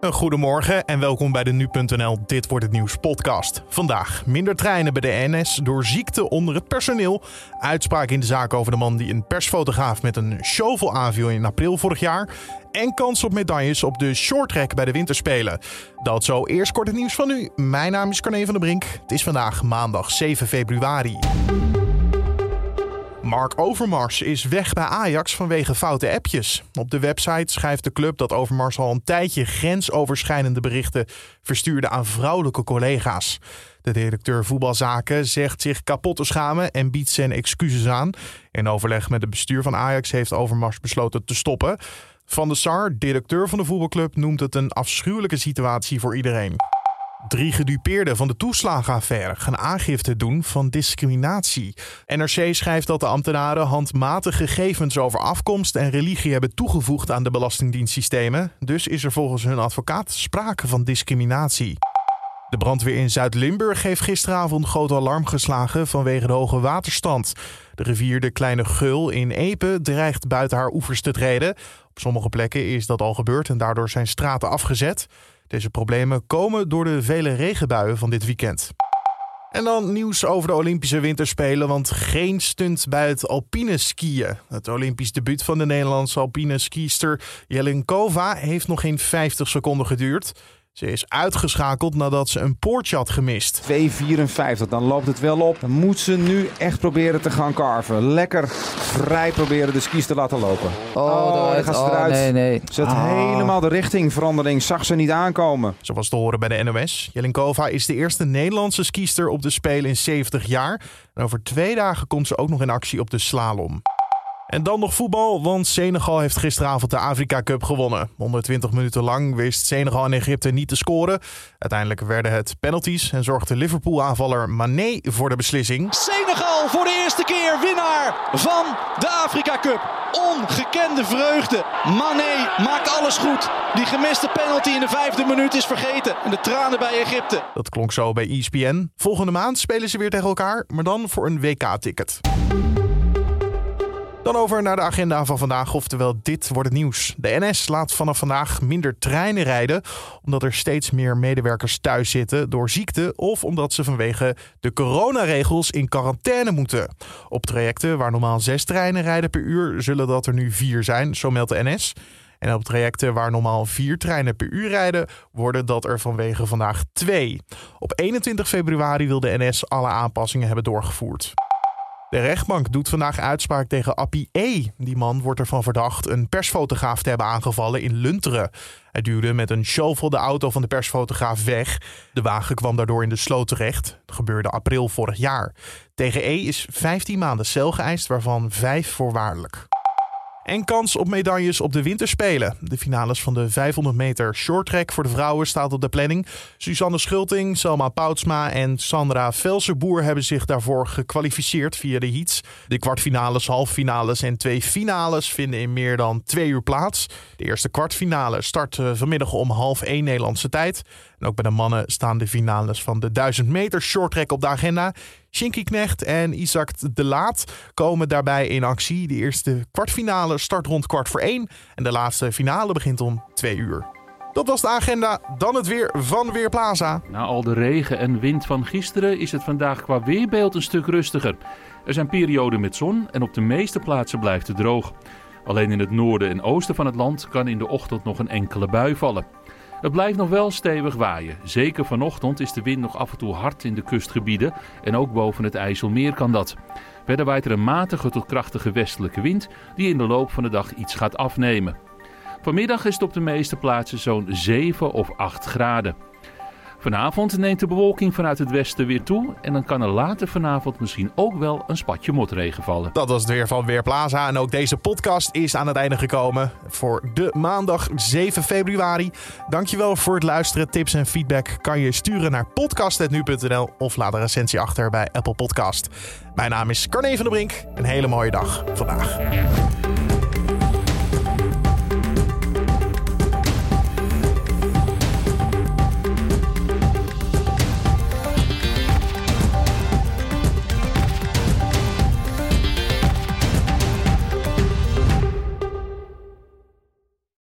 Een goedemorgen en welkom bij de Nu.nl Dit Wordt Het Nieuws podcast. Vandaag minder treinen bij de NS door ziekte onder het personeel. Uitspraak in de zaak over de man die een persfotograaf met een shovel aanviel in april vorig jaar. En kans op medailles op de shorttrack bij de winterspelen. Dat zo eerst kort het nieuws van nu. Mijn naam is Carne van der Brink. Het is vandaag maandag 7 februari. Mark Overmars is weg bij Ajax vanwege foute appjes. Op de website schrijft de club dat Overmars al een tijdje grensoverschrijdende berichten verstuurde aan vrouwelijke collega's. De directeur voetbalzaken zegt zich kapot te schamen en biedt zijn excuses aan. In overleg met het bestuur van Ajax heeft Overmars besloten te stoppen. Van der Sar, directeur van de voetbalclub, noemt het een afschuwelijke situatie voor iedereen. Drie gedupeerden van de toeslagenaffaire gaan aangifte doen van discriminatie. NRC schrijft dat de ambtenaren handmatig gegevens over afkomst en religie hebben toegevoegd aan de belastingdienstsystemen. Dus is er volgens hun advocaat sprake van discriminatie. De brandweer in Zuid-Limburg heeft gisteravond groot alarm geslagen vanwege de hoge waterstand. De rivier de Kleine Geul in Epe dreigt buiten haar oevers te treden. Op sommige plekken is dat al gebeurd en daardoor zijn straten afgezet. Deze problemen komen door de vele regenbuien van dit weekend. En dan nieuws over de Olympische Winterspelen, want geen stunt bij het alpine skiën. Het Olympisch debuut van de Nederlandse alpine skiester Jelenkova heeft nog geen 50 seconden geduurd. Ze is uitgeschakeld nadat ze een poortje had gemist. 2,54, dan loopt het wel op. Dan moet ze nu echt proberen te gaan carven. Lekker vrij proberen de skis te laten lopen. Oh, Oh, daar gaat ze Oh, eruit. nee, nee. Ze had Ah. helemaal de richtingverandering, zag ze niet aankomen. Zoals te horen bij de NOS. Jelenkova is de eerste Nederlandse skiester op de Spelen in 70 jaar. En over twee dagen komt ze ook nog in actie op de slalom. En dan nog voetbal, want Senegal heeft gisteravond de Afrika Cup gewonnen. 120 minuten lang wist Senegal en Egypte niet te scoren. Uiteindelijk werden het penalties en zorgde Liverpool-aanvaller Mané voor de beslissing. Senegal voor de eerste keer winnaar van de Afrika Cup. Ongekende vreugde. Mané maakt alles goed. Die gemiste penalty in de vijfde minuut is vergeten. En de tranen bij Egypte. Dat klonk zo bij ESPN. Volgende maand spelen ze weer tegen elkaar, maar dan voor een WK-ticket. Dan over naar de agenda van vandaag, oftewel dit wordt het nieuws. De NS laat vanaf vandaag minder treinen rijden, omdat er steeds meer medewerkers thuis zitten door ziekte of omdat ze vanwege de coronaregels in quarantaine moeten. Op trajecten waar normaal zes treinen rijden per uur, zullen dat er nu vier zijn, zo meldt de NS. En op trajecten waar normaal vier treinen per uur rijden, worden dat er vanwege vandaag twee. Op 21 februari wil de NS alle aanpassingen hebben doorgevoerd. De rechtbank doet vandaag uitspraak tegen Appie E. Die man wordt ervan verdacht een persfotograaf te hebben aangevallen in Lunteren. Hij duwde met een shovel de auto van de persfotograaf weg. De wagen kwam daardoor in de sloot terecht. Dat gebeurde april vorig jaar. Tegen E is 15 maanden cel geëist, waarvan 5 voorwaardelijk. En kans op medailles op de winterspelen. De finales van de 500 meter shorttrack voor de vrouwen staat op de planning. Suzanne Schulting, Selma Poutsma en Sandra Velserboer hebben zich daarvoor gekwalificeerd via de heats. De kwartfinales, halffinales en twee finales vinden in meer dan twee uur plaats. De eerste kwartfinale start eh, vanmiddag om half één Nederlandse tijd. En ook bij de mannen staan de finales van de 1000 meter shorttrack op de agenda. Shinky Knecht en Isaac de Laat komen daarbij in actie. De eerste kwartfinale start rond kwart voor één. En de laatste finale begint om twee uur. Dat was de agenda. Dan het weer van Weerplaza. Na al de regen en wind van gisteren is het vandaag qua weerbeeld een stuk rustiger. Er zijn perioden met zon en op de meeste plaatsen blijft het droog. Alleen in het noorden en oosten van het land kan in de ochtend nog een enkele bui vallen. Het blijft nog wel stevig waaien. Zeker vanochtend is de wind nog af en toe hard in de kustgebieden en ook boven het IJsselmeer kan dat. Verder waait er een matige tot krachtige westelijke wind die in de loop van de dag iets gaat afnemen. Vanmiddag is het op de meeste plaatsen zo'n 7 of 8 graden. Vanavond neemt de bewolking vanuit het westen weer toe en dan kan er later vanavond misschien ook wel een spatje motregen vallen. Dat was het weer van Weerplaza. En ook deze podcast is aan het einde gekomen voor de maandag 7 februari. Dankjewel voor het luisteren. Tips en feedback kan je sturen naar podcast.nu.nl of laat een recensie achter bij Apple Podcast. Mijn naam is Carne van der Brink. Een hele mooie dag vandaag.